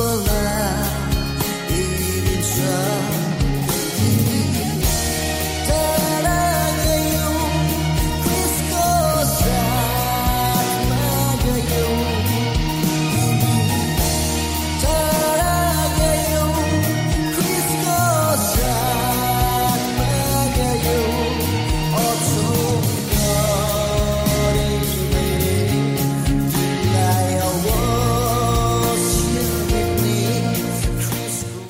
people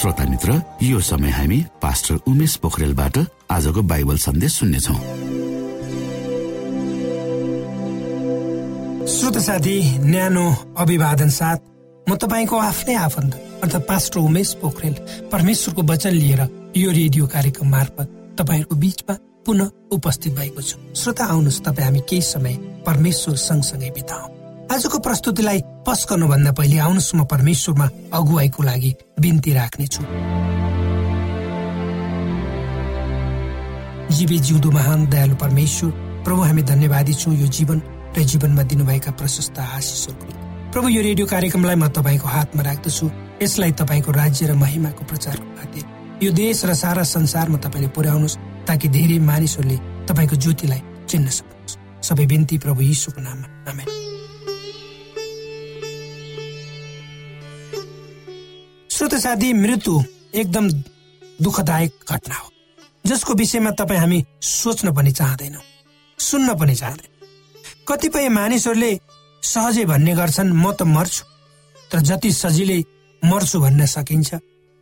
श्रोता मित्र यो समय हामी पास्टर उमेश पोखरेलबाट आजको बाइबल सन्देश सुन्नेछौ। श्रोत साथी न्यानो अभिवादन साथ म तपाईँको आफ्नै आफन्त अर्थात् पास्टर उमेश पोखरेल परमेश्वरको वचन लिएर यो रेडियो कार्यक्रम मार्फत तपाईँहरूको बिचमा पुनः उपस्थित भएको छु। श्रोता आउनुहोस् तपाईँ हामी केही समय परमेश्वर सँगसँगै बिताउ। आजको प्रस्तुतिलाई पस गर्नुभन्दा पहिले आउनुहोस् म परमेश्वरमा अगुवाईको लागि बिन्ती राख्नेछु। जीवी जिउँदो महान दयालु परमेश्वर प्रभु हामी धन्यवादी छौँ यो जीवन र जीवनमा दिनुभएका प्रशस्त आशिषहरूको। प्रभु यो रेडियो कार्यक्रमलाई म तपाईँको हातमा राख्दछु। यसलाई तपाईँको राज्य र महिमाको प्रचारको खातिर यो देश र सारा संसारमा तपाईँले पुर्याउनुहोस् ताकि धेरै मानिसहरूले तपाईँको ज्योतिलाई चिन्न सक्नुहोस् सबै बिन्ती प्रभु यीशुको नाममा। आमेन। श्रोत साथी मृत्यु एकदम दुःखदायक घटना हो। जसको विषयमा तपाईँ हामी सोच्न पनि चाहँदैनौँ सुन्न पनि चाहँदैन। कतिपय मानिसहरूले सहजै भन्ने गर्छन् म त मर्छु। तर जति सजिलै मर्छु भन्न सकिन्छ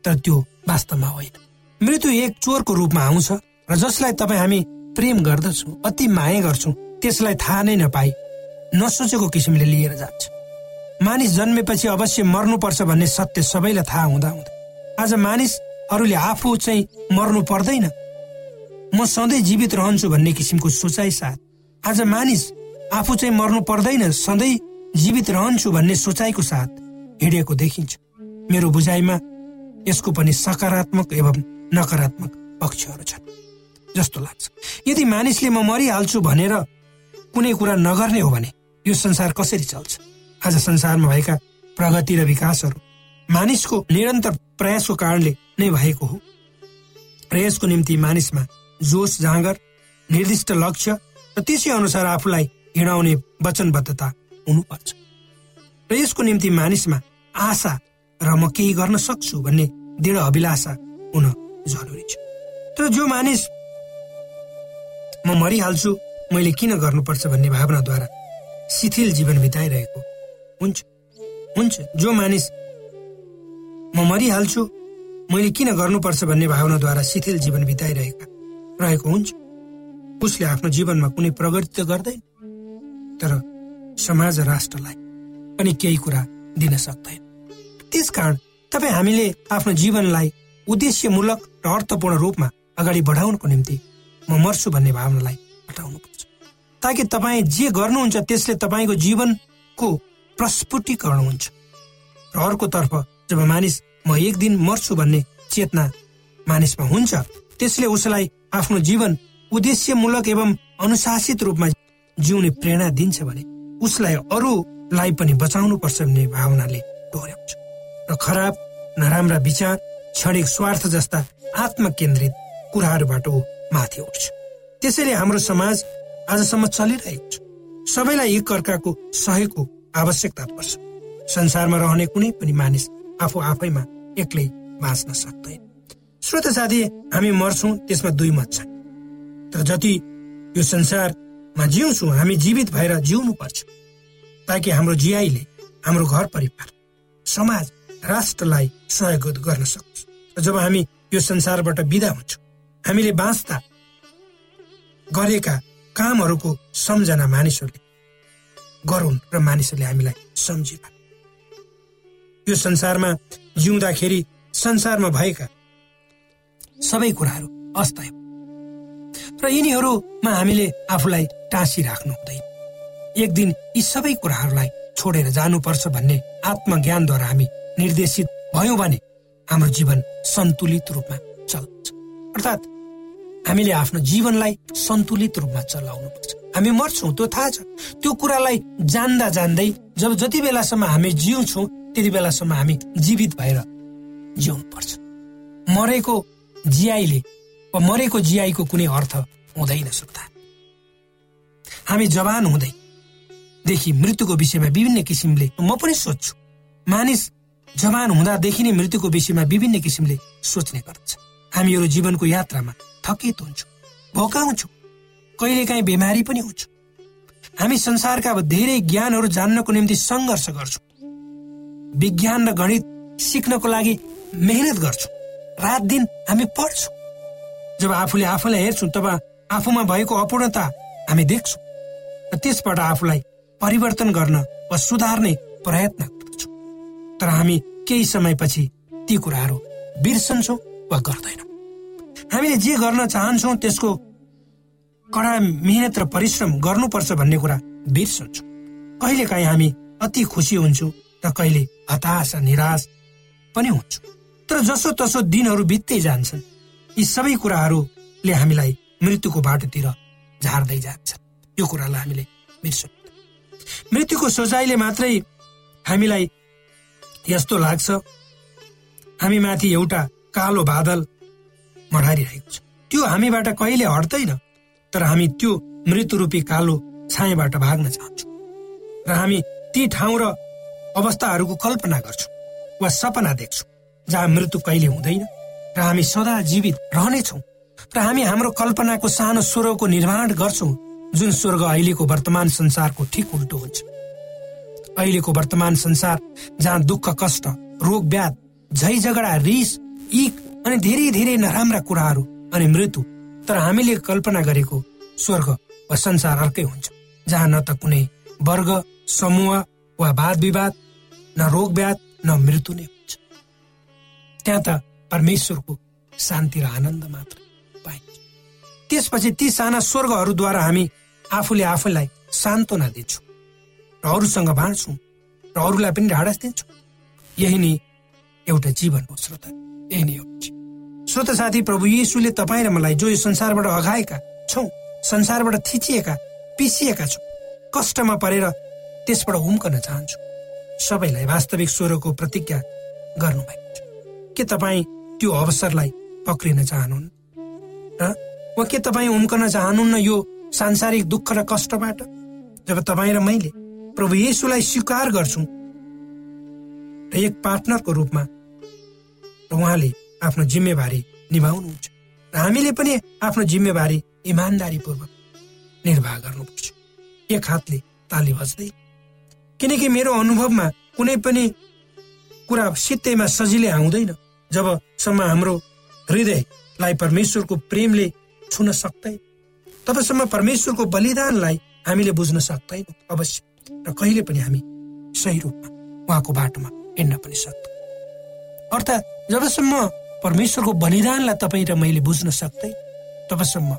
तर त्यो वास्तवमा होइन। मृत्यु एक चोरको रूपमा आउँछ र जसलाई तपाईँ हामी प्रेम गर्दछौँ अति माया गर्छौँ त्यसलाई थाहा नै नपाई नसोचेको किसिमले लिएर जान्छ। मानिस जन्मेपछि अवश्य मर्नुपर्छ भन्ने सत्य सबैलाई थाहा हुँदा हुँदा। आज मानिसहरूले आफू चाहिँ मर्नु पर्दैन। म सधैँ जीवित रहन्छु भन्ने किसिमको सोचाइ साथ। आज मानिस आफू चाहिँ मर्नु पर्दैन सधैँ जीवित रहन्छु भन्ने सोचाइको साथ हिँडेको देखिन्छ। मेरो बुझाइमा यसको पनि सकारात्मक एवं नकारात्मक पक्षहरू छन्। जस्तो लाग्छ। यदि मानिसले म मरिहाल्छु भनेर कुनै कुरा नगर्ने हो भने यो संसार कसरी चल्छ? आज संसारमा भएका प्रगति र विकासहरू मानिसको निरन्तर प्रयासको कारणले नै भएको हो। र यसको निम्ति मानिसमा जोस जाँगर निर्दिष्ट लक्ष्य र त्यसै अनुसार आफूलाई हिँडाउने वचनबद्धता हुनुपर्छ। र यसको निम्ति मानिसमा आशा र म केही गर्न सक्छु भन्ने दृढ अभिलाषा हुन जरुरी छ। तर जो मानिस म मरिहाल्छु मैले किन गर्नुपर्छ भन्ने भावनाद्वारा शिथिल जीवन बिताइरहेको हुन्छ। हुन्छ। जो मानिस म मरिहाल्छु मैले किन गर्नुपर्छ भन्ने भावनाद्वारा शिथिल जीवन बिताइरहेका रहेको हुन्छ। उसले आफ्नो जीवनमा कुनै प्रगति त गर्दैन तर समाज र राष्ट्रलाई पनि केही कुरा दिन सक्दैन। त्यसकारण तपाईँ हामीले आफ्नो जीवनलाई उद्देश्यमूलक र अर्थपूर्ण रूपमा अगाडि बढाउनको निम्ति म मर्छु भन्ने भावनालाई हटाउनुपर्छ। ताकि तपाईँ जे गर्नुहुन्छ त्यसले तपाईँको जीवनको प्रस्फुटीकरण हुन्छ र अर्कोतर्फ जब मानिस म एक दिन मर्छु भन्ने चेतना मानिसमा हुन्छ त्यसले उसलाई आफ्नो जीवन उद्देश्यमूलक एवं अनुशासित रूपमा जिउने प्रेरणा दिन्छ भने उसलाई अरूलाई पनि बचाउनु पर्छ भन्ने भावनाले डोर्याउँछ र खराब नराम्रा विचार क्षणिक स्वार्थ जस्ता आत्मकेन्द्रित कुराहरूबाट माथि उठ्छ। त्यसैले हाम्रो समाज आजसम्म चलिरहेको छ। सबैलाई एक अर्काको सहयोगको आवश्यकता पर्छ। संसारमा रहने कुनै पनि मानिस आफू आफैमा एक्लै बाँच्न सक्दैन। श्रोत साथी हामी मर्छौँ त्यसमा दुई मत छ तर जति यो संसारमा जिउँछौँ हामी जीवित भएर जिउनु पर्छ ताकि हाम्रो जियाईले हाम्रो घर परिवार समाज राष्ट्रलाई सहयोग गर्न सकोस्। र जब हामी यो संसारबाट विदा हुन्छौँ हामीले बाँच्दा गरेका कामहरूको सम्झना मानिसहरूले गरून् र मानिसहरूले हामीलाई सम्झिला यो संसारमा जिउँदाखेरि संसारमा भएका सबै कुराहरू अस्थायी र यिनीहरूमा हामीले आफूलाई टाँसिराख्नु हुँदैन। एक दिन यी सबै कुराहरूलाई छोडेर जानुपर्छ भन्ने आत्मज्ञानद्वारा हामी निर्देशित भयौँ भने हाम्रो जीवन सन्तुलित रूपमा चल्छ। अर्थात् हामीले आफ्नो जीवनलाई सन्तुलित रूपमा चलाउनु पर्छ हामी मर्छौँ त्यो थाहा छ। त्यो कुरालाई जान्दा जान्दै जब जति बेलासम्म हामी जिउँछौँ त्यति बेलासम्म हामी जीवित भएर जिउनु पर्छ मरेको जियाईले वा मरेको जियाईको कुनै अर्थ हुँदैन सुक्दा हामी जवान हुँदै देखि मृत्युको विषयमा विभिन्न किसिमले म पनि सोध्छु। मानिस जवान हुँदादेखि नै मृत्युको विषयमा विभिन्न किसिमले सोच्ने गर्छ हामीहरू जीवनको यात्रामा थकित हुन्छौँ भोकाउँछौँ। कहिलेकाहीँ बिमारी पनि हुन्छौँ। हामी संसारका अब धेरै ज्ञानहरू जान्नको निम्ति सङ्घर्ष गर्छौँ। विज्ञान र गणित सिक्नको लागि मेहनत गर्छौँ। रात दिन हामी पढ्छौँ। जब आफूले आफूलाई हेर्छौँ तब आफूमा भएको अपूर्णता हामी देख्छौँ। र त्यसबाट आफूलाई परिवर्तन गर्न वा सुधार्ने प्रयत्न गर्छौँ। तर हामी केही समयपछि ती कुराहरू बिर्सन्छौँ वा गर्दैनौँ। हामीले जे गर्न चाहन्छौँ त्यसको कडा मिहिनेत र परिश्रम गर्नुपर्छ भन्ने कुरा बिर्सन्छौँ कहिलेकाहीँ हामी अति खुसी हुन्छौँ र कहिले हताश निराश पनि हुन्छौँ। तर जसो तसो दिनहरू बित्दै जान्छन् यी सबै कुराहरूले हामीलाई मृत्युको बाटोतिर झार्दै जान्छ। यो कुरालाई हामीले बिर्सौँ मृत्युको सोचाइले मात्रै हामीलाई यस्तो लाग्छ हामी माथि एउटा कालो बादल मढारिरहेको छ। त्यो हामीबाट कहिले हट्दैन। तर हामी त्यो मृत्युरूपी कालो छायाबाट भाग्न चाहन्छौँ। र हामी ती ठाउँ र अवस्थाहरूको कल्पना गर्छौँ वा सपना देख्छौँ जहाँ मृत्यु कहिले हुँदैन र हामी सदा जीवित रहनेछौँ। र हामी हाम्रो कल्पनाको सानो स्वर्गको निर्माण गर्छौँ जुन स्वर्ग अहिलेको वर्तमान संसारको ठिक उल्टो हुन्छ। अहिलेको वर्तमान संसार जहाँ दुःख कष्ट रोग व्याध झै झगडा रिस इक अनि धेरै धेरै नराम्रा कुराहरू अनि मृत्यु तर हामीले कल्पना गरेको स्वर्ग वा संसार अर्कै हुन्छ जहाँ न त कुनै वर्ग समूह वा वाद विवाद न रोग व्याध न मृत्यु नै हुन्छ। त्यहाँ त परमेश्वरको शान्ति र आनन्द मात्र पाइन्छ। त्यसपछि ती साना स्वर्गहरूद्वारा हामी आफूले आफूलाई सान्त्वना दिन्छौँ र अरूसँग बाँड्छौँ र अरूलाई पनि ढाडस दिन्छौँ। यही नै एउटा जीवन हो श्रोता यही नै एउटा श्रोत साथी प्रभु येसुले तपाईँ र मलाई जो यो संसारबाट अघाएका छौँ संसारबाट थिचिएका पिसिएका छौँ कष्टमा परेर त्यसबाट उम्कन चाहन्छु। सबैलाई वास्तविक स्वरको प्रतिज्ञा गर्नुभएको छ। के तपाईँ त्यो अवसरलाई पक्रिन चाहनुहुन्न? र वा के तपाईँ उम्कन चाहनुहुन्न यो सांसारिक दुःख र कष्टबाट? जब तपाईँ र मैले प्रभु येसुलाई स्वीकार गर्छौँ र एक पार्टनरको रूपमा उहाँले आफ्नो जिम्मेवारी निभाउनुहुन्छ र हामीले पनि आफ्नो जिम्मेवारी इमान्दारीपूर्वक निर्वाह गर्नुपर्छ। एक हातले ताली बज्दै। किनकि मेरो अनुभवमा कुनै पनि कुरा सित्तैमा सजिलै आउँदैन। जबसम्म हाम्रो हृदयलाई परमेश्वरको प्रेमले छुन सक्दैन तबसम्म परमेश्वरको बलिदानलाई हामीले बुझ्न सक्दैनौँ अवश्य। र कहिले पनि हामी सही रूपमा उहाँको बाटोमा हिँड्न पनि सक्दैन। अर्थात् जबसम्म परमेश्वरको बलिदानलाई तपाईँ र मैले बुझ्न सक्दै तबसम्म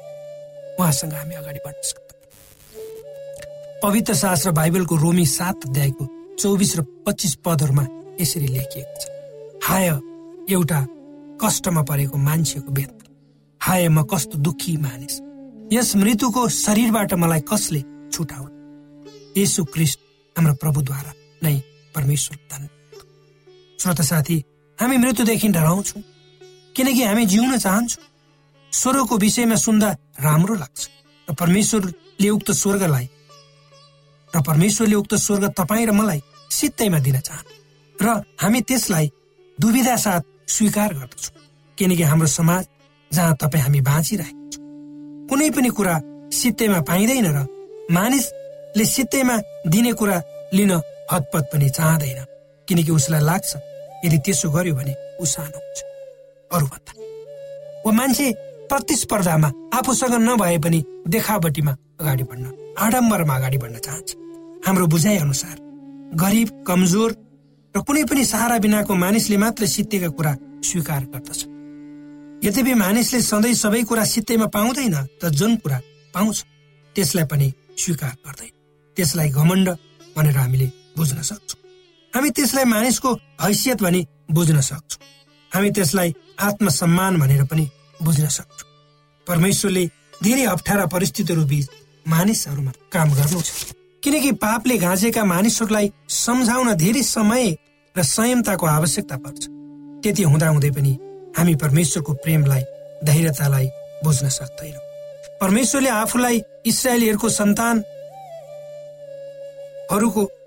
उहाँसँग हामी अगाडि बढ्न सक्दैन। पवित्र शास्त्र बाइबलको रोमी सात अध्यायको चौबिस र पच्चिस पदहरूमा यसरी लेखिएको छ। हाय एउटा कष्टमा परेको मान्छेको वेदना हाय म कस्तो दुखी मानिस। यस मृत्युको शरीरबाट मलाई कसले छुटाउनु? यसु क्रिस्ट हाम्रो प्रभुद्वारा नै परमेश्वर धन श्रोत साथी हामी मृत्युदेखि डराउँछौँ। किनकि हामी जिउन चाहन्छौँ। स्वर्गको विषयमा सुन्दा राम्रो लाग्छ। र परमेश्वरले उक्त स्वर्गलाई र परमेश्वरले उक्त स्वर्ग तपाईँ र मलाई सित्तैमा दिन चाहनु र हामी त्यसलाई दुविधा साथ स्वीकार गर्दछौँ। किनकि हाम्रो समाज जहाँ तपाईँ हामी बाँचिरहेको छौँ। कुनै पनि कुरा सित्तैमा पाइँदैन र मानिसले सित्तैमा दिने कुरा लिन हतपत पनि चाहँदैन। किनकि उसलाई लाग्छ यदि त्यसो गर्यो भने ऊ सानो हुन्छ। अरूभन्दा। वा मान्छे प्रतिस्पर्धामा आफूसँग नभए पनि देखावटीमा अगाडि बढ्न आडम्बरमा अगाडि बढ्न चाहन्छ। हाम्रो बुझाइ अनुसार गरिब कमजोर र कुनै पनि सहारा बिनाको मानिसले मात्र सित्तेका कुरा स्वीकार गर्दछ। यद्यपि मानिसले सधैँ सबै कुरा सित्तैमा पाउँदैन त जुन कुरा पाउँछ त्यसलाई पनि स्वीकार गर्दैन। त्यसलाई घमण्ड भनेर हामीले बुझ्न सक्छौँ। हामी त्यसलाई मानिसको हैसियत भनी बुझ्न सक्छौँ। हामी त्यसलाई आत्मसम्मान भनेर पनि बुझ्न सक्छौँ। परमेश्वरले धेरै अप्ठ्यारा परिस्थितिहरू बिच मानिसहरूमा काम गर्नु छ। किनकि पापले घाँसेका मानिसहरूलाई सम्झाउन धेरै समय र संयमताको आवश्यकता पर्छ। त्यति हुँदाहुँदै पनि हामी परमेश्वरको प्रेमलाई धैर्यतालाई बुझ्न सक्दैनौँ। परमेश्वरले आफूलाई इसरायलीहरूको सन्तानहरूको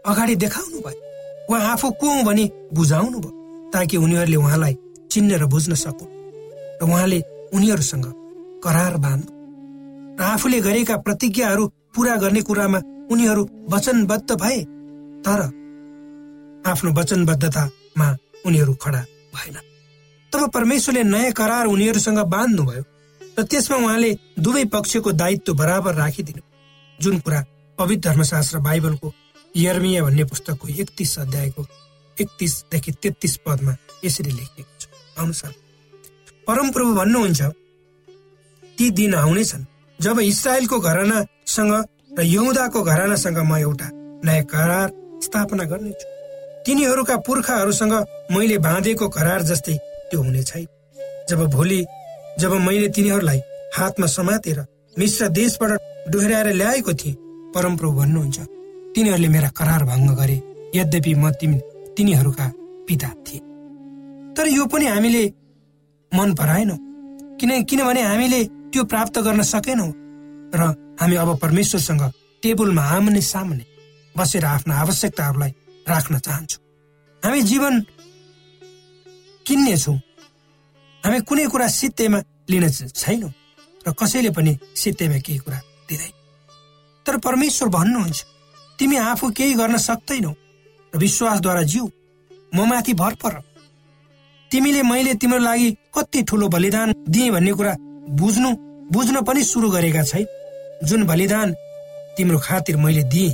अगाडि देखाउनु भयो उहाँ आफू को हुँ भनी बुझाउनु भयो ताकि उनीहरूले उहाँलाई चिन्न र बुझ्न सकुन् र उहाँले उनीहरूसँग करार बाँध्नु। र आफूले गरेका प्रतिज्ञाहरू पूरा गर्ने कुरामा उनीहरू वचनबद्ध भए तर आफ्नो वचनबद्धतामा उनीहरू खडा भएन। तब परमेश्वरले नयाँ करार उनीहरूसँग बाँध्नुभयो र त्यसमा उहाँले दुवै पक्षको दायित्व बराबर राखिदिनु। जुन कुरा पवित्र धर्मशास्त्र बाइबलको यर्मिया भन्ने पुस्तकको एकतिस अध्यायको एकतिसदेखि तेत्तिस पदमा यसरी लेखिएको छ अनुसार परमप्रभु भन्नुहुन्छ ती दिन आउनेछन् जब इसरायलको घरानासँग र यहुदाको घरानासँग म एउटा नयाँ करार स्थापना गर्नेछु। तिनीहरूका पुर्खाहरूसँग मैले बाँधेको करार जस्तै त्यो हुने छैन। जब भोलि जब मैले तिनीहरूलाई हातमा समातेर मिश्र देशबाट डोहोऱ्याएर ल्याएको थिएँ परमप्रभु भन्नुहुन्छ तिनीहरूले मेरा करार भङ्ग गरे। यद्यपि म तिमी तिनीहरूका पिता थिए। तर यो पनि हामीले मन पराएनौँ। किन किनभने हामीले त्यो प्राप्त गर्न सकेनौँ। र हामी अब परमेश्वरसँग टेबलमा आम्ने सामने बसेर आफ्ना आवश्यकताहरूलाई राख्न चाहन्छौँ। हामी जीवन किन्नेछौँ। हामी कुनै कुरा सित्तैमा लिन छैनौँ र कसैले पनि सित्तैमा केही कुरा दिँदैन। तर परमेश्वर भन्नुहुन्छ तिमी आफू केही गर्न सक्दैनौ र विश्वासद्वारा जिउ। म माथि भर पर। तिमीले मैले तिम्रो लागि कति ठुलो बलिदान दिए भन्ने कुरा बुझ्नु बुझ्न पनि सुरु गरेका छैन। जुन बलिदान तिम्रो खातिर मैले दिएँ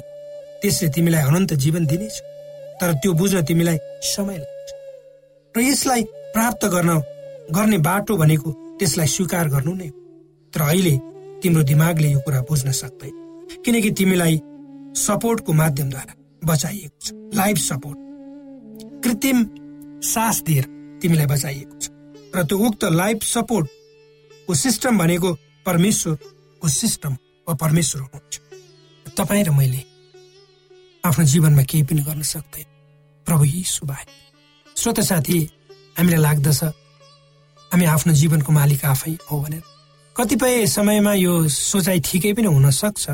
त्यसले तिमीलाई अनन्त जीवन दिनेछ। तर त्यो बुझ्न तिमीलाई समय लाग्छ। र यसलाई प्राप्त गर्न गर्ने बाटो भनेको त्यसलाई स्वीकार गर्नु नै तर अहिले तिम्रो दिमागले यो कुरा बुझ्न सक्दैन। किनकि तिमीलाई सपोर्टको माध्यमद्वारा बचाइएको छ। Life support. कृत्रिम सास दिएर तिमीलाई बचाइएको छ। र त्यो उक्त लाइफ सपोर्टको सिस्टम भनेको परमेश्वरको सिस्टम वा परमेश्वर हुनुहुन्छ। तपाईँ र मैले आफ्नो जीवनमा केही पनि गर्न सक्दैन। प्रभु यी सुभाए स्वत साथी हामीलाई लाग्दछ हामी आफ्नो जीवनको मालिक आफै हो भनेर। कतिपय समयमा यो सोचाइ ठिकै पनि हुन सक्छ।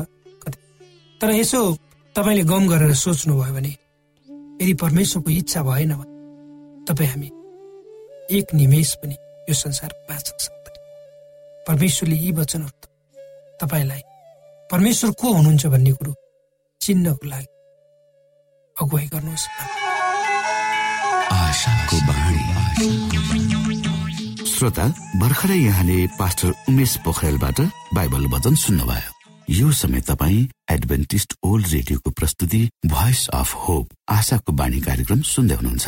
तर यसो तपाईँले गम गरेर सोच्नुभयो भने यदि परमेश्वरको इच्छा भएन भने तपाईँ हामी एक निमेष पनि यो संसार बाँच्न सक्दैन। परमेश्वरले यी वचनहरू तपाईँलाई परमेश्वर को हुनुहुन्छ भन्ने कुरो चिन्नको लागि अगुवाई गर्नुहोस्। श्रोता भर्खरै यहाँले पास्टर उमेश पोखरेलबाट बाइबल वचन सुन्नुभयो। यो समय तपाईँ एडभेन्टिस्ट ओल्ड रेडियोको प्रस्तुति भोइस अफ होप आशाको बाणी कार्यक्रम सुन्दै हुनुहुन्छ।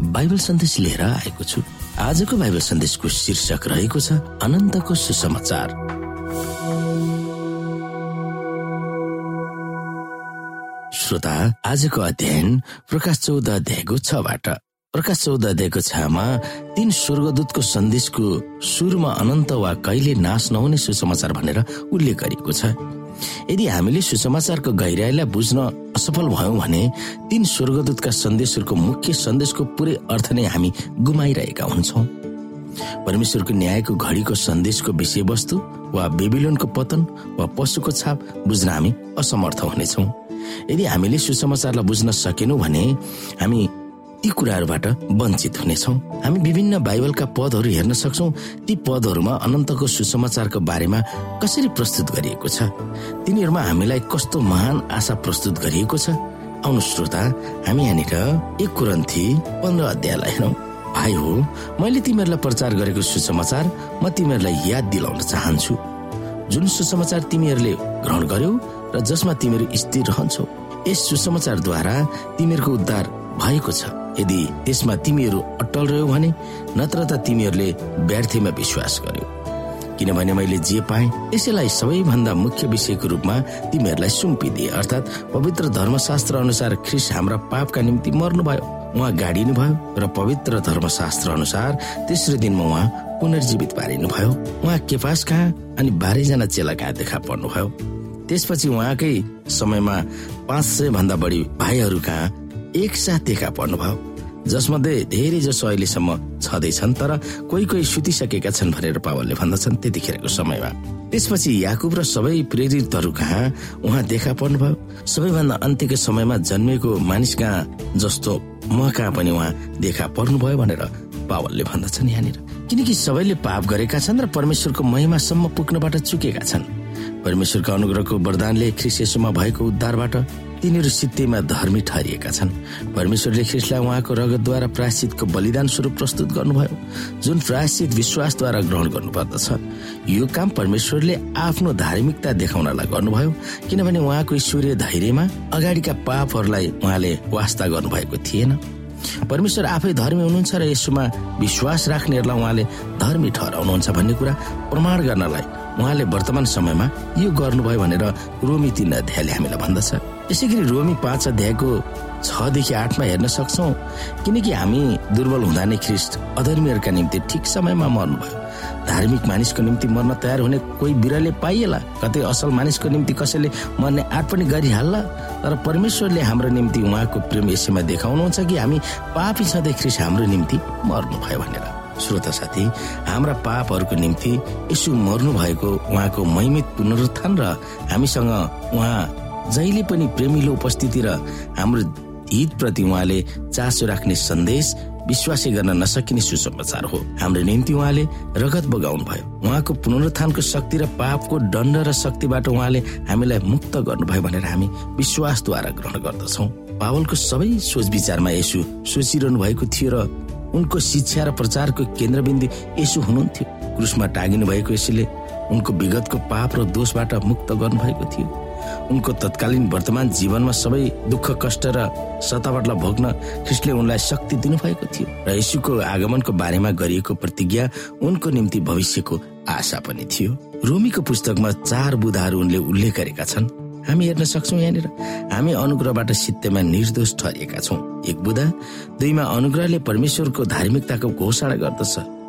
बाइबल सन्देश लिएर आएको छु। आजको बाइबल सन्देशको शीर्षक रहेको छ अनन्तको सुसमाचार। श्रोता आजको अध्ययन प्रकाश चौध अध्यायको छबाट प्रकाश चौध अध्यायको छमा तीन स्वर्गदूतको सन्देशको सुरुमा अनन्त वा कहिले नाश नहुने सुसमाचार भनेर उल्लेख गरिएको छ। यदि हामीले सुसमाचारको गहिराईलाई बुझ्न असफल भयौँ भने तीन स्वर्गदूतका सन्देशहरूको मुख्य सन्देशको पुरै अर्थ नै हामी गुमाइरहेका हुन्छौँ। परमेश्वरको न्यायको घडीको सन्देशको विषयवस्तु वा बेबिलोनको पतन वा पशुको छाप बुझ्न हामी असमर्थ हुनेछौँ। यदि हामीले सुसमाचारलाई बुझ्न सकेनौँ भने हामी ती कुराहरूबाट वञ्चित हुनेछौँ। हामी विभिन्न बाइबलका पदहरू हेर्न सक्छौ। ती पदहरूमा अनन्तको सुसमाचारको बारेमा कसरी प्रस्तुत गरिएको छ? तिनीहरूमा हामीलाई कस्तो महान आशा प्रस्तुत गरिएको छ? आउनु श्रोता हामी यहाँनिर एक कुरन्थी पन्ध्र अध्यायलाई हेरौँ। भाइ हो मैले तिमीहरूलाई प्रचार गरेको सुसमाचार म तिमीहरूलाई याद दिलाउन चाहन्छु। जुन सुसमाचार तिमीहरूले ग्रहण गर्यौ र जसमा तिमीहरू स्थिर रहन्छौ यस सुसमाचारद्वारा तिमीहरूको उद्धार भएको छ। यदि त्यसमा तिमीहरू अटल रह्यौ भने नत्र त तिमीहरूले व्यर्थीमा विश्वास गर्यो। किनभने मैले जे पाएँ यसैलाई सबैभन्दा मुख्य विषयको रूपमा तिमीहरूलाई सुम्पिदिए। अर्थात् पवित्र धर्मशास्त्र अनुसार ख्रिस हाम्रा पापका निम्ति मर्नुभयो। उहाँ गाडिनु भयो र पवित्र धर्मशास्त्र अनुसार तेस्रो दिनमा उहाँ पुनर्जीवित पारिनु भयो उहाँ केपास कहाँ अनि बाह्रैजना चेला कहाँ देखा पर्नुभयो? त्यसपछि उहाँकै समयमा पाँच सय भन्दा बढी भाइहरू कहाँ एकसाथ देखा पर्नुभयो। जसमध्ये धेरै जसो अहिलेसम्म छँदैछन् तर कोही कोही सुतिसकेका छन् भनेर पावलले भन्दछन् त्यतिखेरको समयमा। त्यसपछि याकुब र सबै प्रेरितहरू कहाँ उहाँ देखा पर्नुभयो। सबैभन्दा अन्त्यको समयमा जन्मेको मानिस कहाँ जस्तो म कहाँ पनि उहाँ देखा पर्नुभयो भनेर पावलले भन्दछन् यहाँनिर। किनकि सबैले पाप गरेका छन् र परमेश्वरको महिमासम्म पुग्नबाट चुकेका छन्। परमेश्वरको अनुग्रहको वरदानले ख्रिसेसुमा भएको उद्धारबाट तिनीहरू सित्तैमा धर्मी ठहरिएका छन्। परमेश्वरले ख्रिस्टलाई उहाँको रगतद्वारा प्रायश्चितको बलिदान स्वरूप प्रस्तुत गर्नुभयो जुन प्रायश्चित विश्वासद्वारा ग्रहण गर्नुपर्दछ। यो काम परमेश्वरले आफ्नो धार्मिकता देखाउनलाई गर्नुभयो किनभने उहाँको ईश्वरीय धैर्यमा अगाडिका पापहरूलाई उहाँले वास्ता गर्नुभएको थिएन। परमेश्वर आफै धर्मी हुनुहुन्छ र यसोमा विश्वास राख्नेहरूलाई उहाँले धर्मी ठहराउनुहुन्छ भन्ने कुरा प्रमाण गर्नलाई उहाँले वर्तमान समयमा यो गर्नुभयो भनेर रोमी तीन अध्यायले हामीलाई भन्दछ। यसै गरी रोमी पाँच अध्यायको छदेखि आठमा हेर्न सक्छौ किनकि हामी दुर्बल हुँदा नै ख्रिस्ट अधर्मीहरूका निम्ति ठिक समयमा मर्नुभयो। धार्मिक मानिसको निम्ति मर्न तयार हुने कोही बिराले पाइएला कतै असल मानिसको निम्ति कसैले मर्ने आँट पनि गरिहाल्ला तर परमेश्वरले हाम्रो निम्ति उहाँको प्रेम यसैमा देखाउनुहुन्छ कि हामी पापी छँदै ख्रिस हाम्रो निम्ति मर्नुभयो भनेर। श्रोता साथी हाम्रा पापहरूको निम्ति यसो मर्नु भएको उहाँको महिमित पुनरुत्थान र हामीसँग उहाँ जहिले पनि प्रेमिलो उपस्थिति र हाम्रो हितप्रति उहाँले चासो राख्ने सन्देश विश्वासै गर्न नसकिने सुसमाचार हो। हाम्रो निम्ति उहाँले रगत बगाउनु भयो उहाँको पुनरुत्थानको शक्ति र पापको दण्ड र शक्तिबाट उहाँले हामीलाई मुक्त गर्नुभयो भनेर हामी विश्वासद्वारा ग्रहण गर्दछौ। पावलको सबै सोच विचारमा यसो सोचिरहनु भएको थियो र उनको शिक्षा र प्रचारको केन्द्रबिन्दु यसो हुनुहुन्थ्यो। क्रुसमा टागिनु भएको यसले उनको विगतको पाप र दोषबाट मुक्त गर्नुभएको थियो। उनको तत्कालीन वर्तमान जीवनमा सबै दुःख कष्ट र सतावटलाई भोग्न ख्रिस्टले उनलाई शक्ति दिनुभएको थियो र यशुको आगमनको बारेमा गरिएको प्रतिज्ञा उनको निम्ति भविष्यको आशा पनि थियो। रोमीको पुस्तकमा चार बुधाहरू उनले उल्लेख गरेका छन्। हामी हेर्न सक्छौ यहाँनिर। हामी अनुग्रहबाट सित्तैमा निर्दोष ठहरिएका छौँ। एक बुधा दुईमा अनुग्रहले परमेश्वरको धार्मिकताको घोषणा गर्दछ।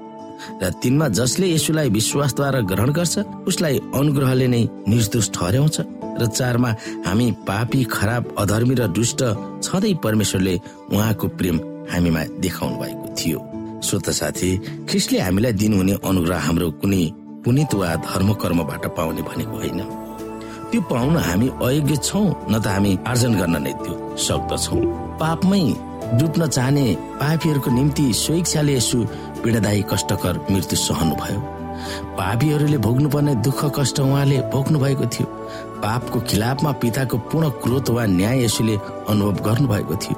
र तिनमा जसले यसुलाई विश्वासद्वारा ग्रहण गर्छ उसलाई अनुग्रहले नै निर्दोष ठहर्याउँछ र चारमा हामी पापी खराब अधर्मी र दुष्ट छँदै परमेश्वरले उहाँको प्रेम हामीमा देखाउनु भएको थियो। श्रोत साथी ख्रिस्टले हामीलाई दिनुहुने अनुग्रह हाम्रो कुनै पुनित वा धर्म कर्मबाट पाउने भनेको होइन। त्यो पाउन हामी अयोग्य छौँ न त हामी आर्जन गर्न नै त्यो सक्दछौ। पापमै डुब्न चाहने पापीहरूको निम्ति स्वेच्छाले यसो पीडादायी कष्टकर मृत्यु सहनु भयो। पापीहरूले भोग्नुपर्ने दुःख कष्ट उहाँले भोग्नु भएको थियो। पापको खिलाफमा पिताको पूर्ण क्रोध वा न्याय यसुले अनुभव गर्नु भएको थियो।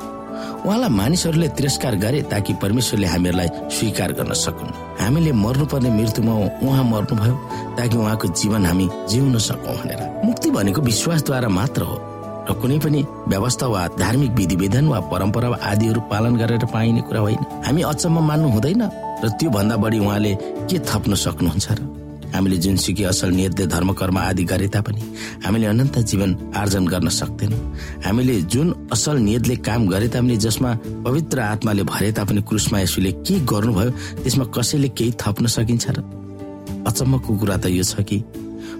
उहाँलाई मानिसहरूले तिरस्कार गरे ताकि परमेश्वरले हामीहरूलाई स्वीकार गर्न सकुन्। हामीले मर्नुपर्ने मृत्युमा उहाँ मर्नुभयो ताकि उहाँको जीवन हामी जिउन सकौँ भनेर। मुक्ति भनेको विश्वासद्वारा मात्र हो र कुनै पनि व्यवस्था वा धार्मिक विधिविधान वा परम्परा आदिहरू पालन गरेर पाइने कुरा होइन। हामी अचम्म मान्नु हुँदैन। र त्यो भन्दा बढी उहाँले के थप्न सक्नुहुन्छ र? हामीले जुनसुकै असल नियतले धर्म कर्म आदि गरे तापनि हामीले अनन्त जीवन आर्जन गर्न सक्दैनौँ। हामीले जुन असल नियतले काम गरे तापनि जसमा पवित्र आत्माले भरे तापनि क्रुसमा यसुले के गर्नुभयो त्यसमा कसैले केही थप्न सकिन्छ र? अचम्मको कुरा त यो छ कि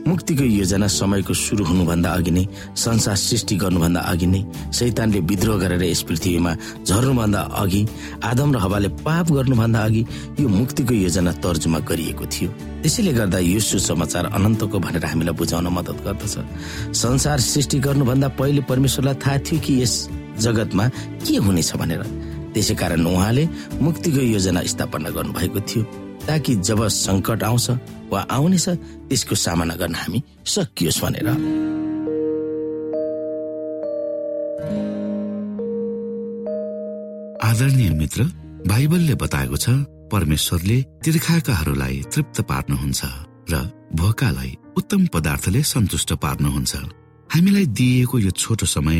मुक्तिको योजना समयको सुरु हुनुभन्दा अघि नै संसार सृष्टि गर्नुभन्दा अघि नै शैतानले विद्रोह गरेर यस पृथ्वीमा झर्नुभन्दा अघि आदम र हवाले पाप गर्नुभन्दा अघि यो मुक्तिको योजना तर्जुमा गरिएको थियो। त्यसैले गर्दा यो सुसमाचार अनन्तको भनेर हामीलाई बुझाउन मद्दत गर्दछ। संसार सृष्टि गर्नुभन्दा पहिले परमेश्वरलाई थाहा थियो कि यस जगतमा के हुनेछ भनेर। त्यसै कारण उहाँले मुक्तिको योजना स्थापना गर्नुभएको थियो। ताकि जब सङ्कट आउँछ वा आउनेछ त्यसको सामना गर्न हामी सकियोस् भनेर। आदरणीय मित्र बाइबलले बताएको छ परमेश्वरले तिर्खाकाहरूलाई तृप्त पार्नुहुन्छ र भोकालाई उत्तम पदार्थले सन्तुष्ट पार्नुहुन्छ। हामीलाई दिइएको यो छोटो समय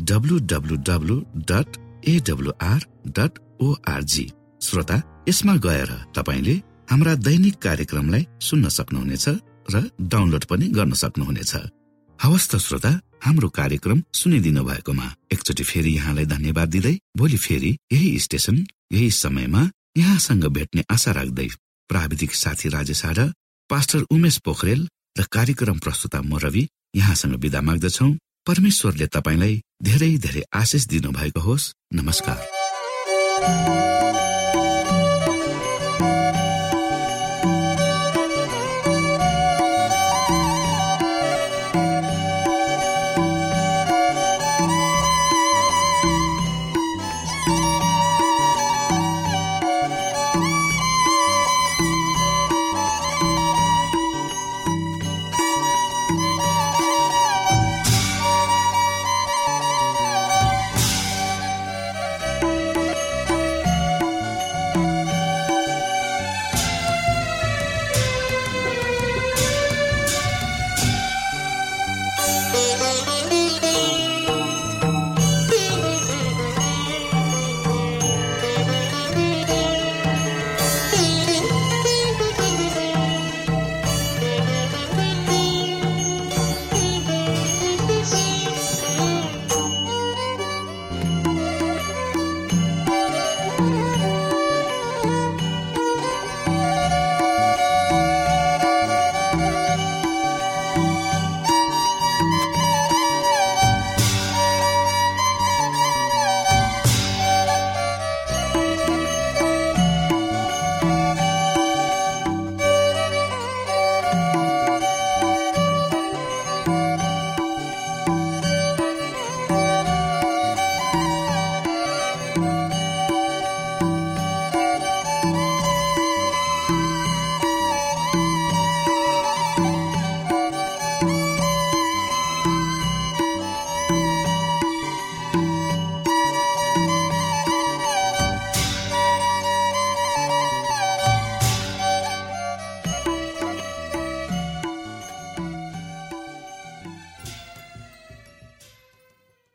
डब्लु श्रोता यसमा गएर तपाईँले हाम्रा दैनिक कार्यक्रमलाई सुन्न सक्नुहुनेछ र डाउनलोड पनि गर्न सक्नुहुनेछ। हवस् त श्रोता हाम्रो कार्यक्रम सुनिदिनु भएकोमा एकचोटि फेरि यहाँलाई धन्यवाद दिँदै भोलि फेरि यही स्टेशन यही समयमा यहाँसँग भेट्ने आशा राख्दै प्राविधिक साथी राजेश पास्टर उमेश पोखरेल र कार्यक्रम प्रस्तुता म रवि यहाँसँग विदा माग्दछौ। परमेश्वरले तपाईँलाई धेरै धेरै आशिष दिनुभएको होस्। नमस्कार।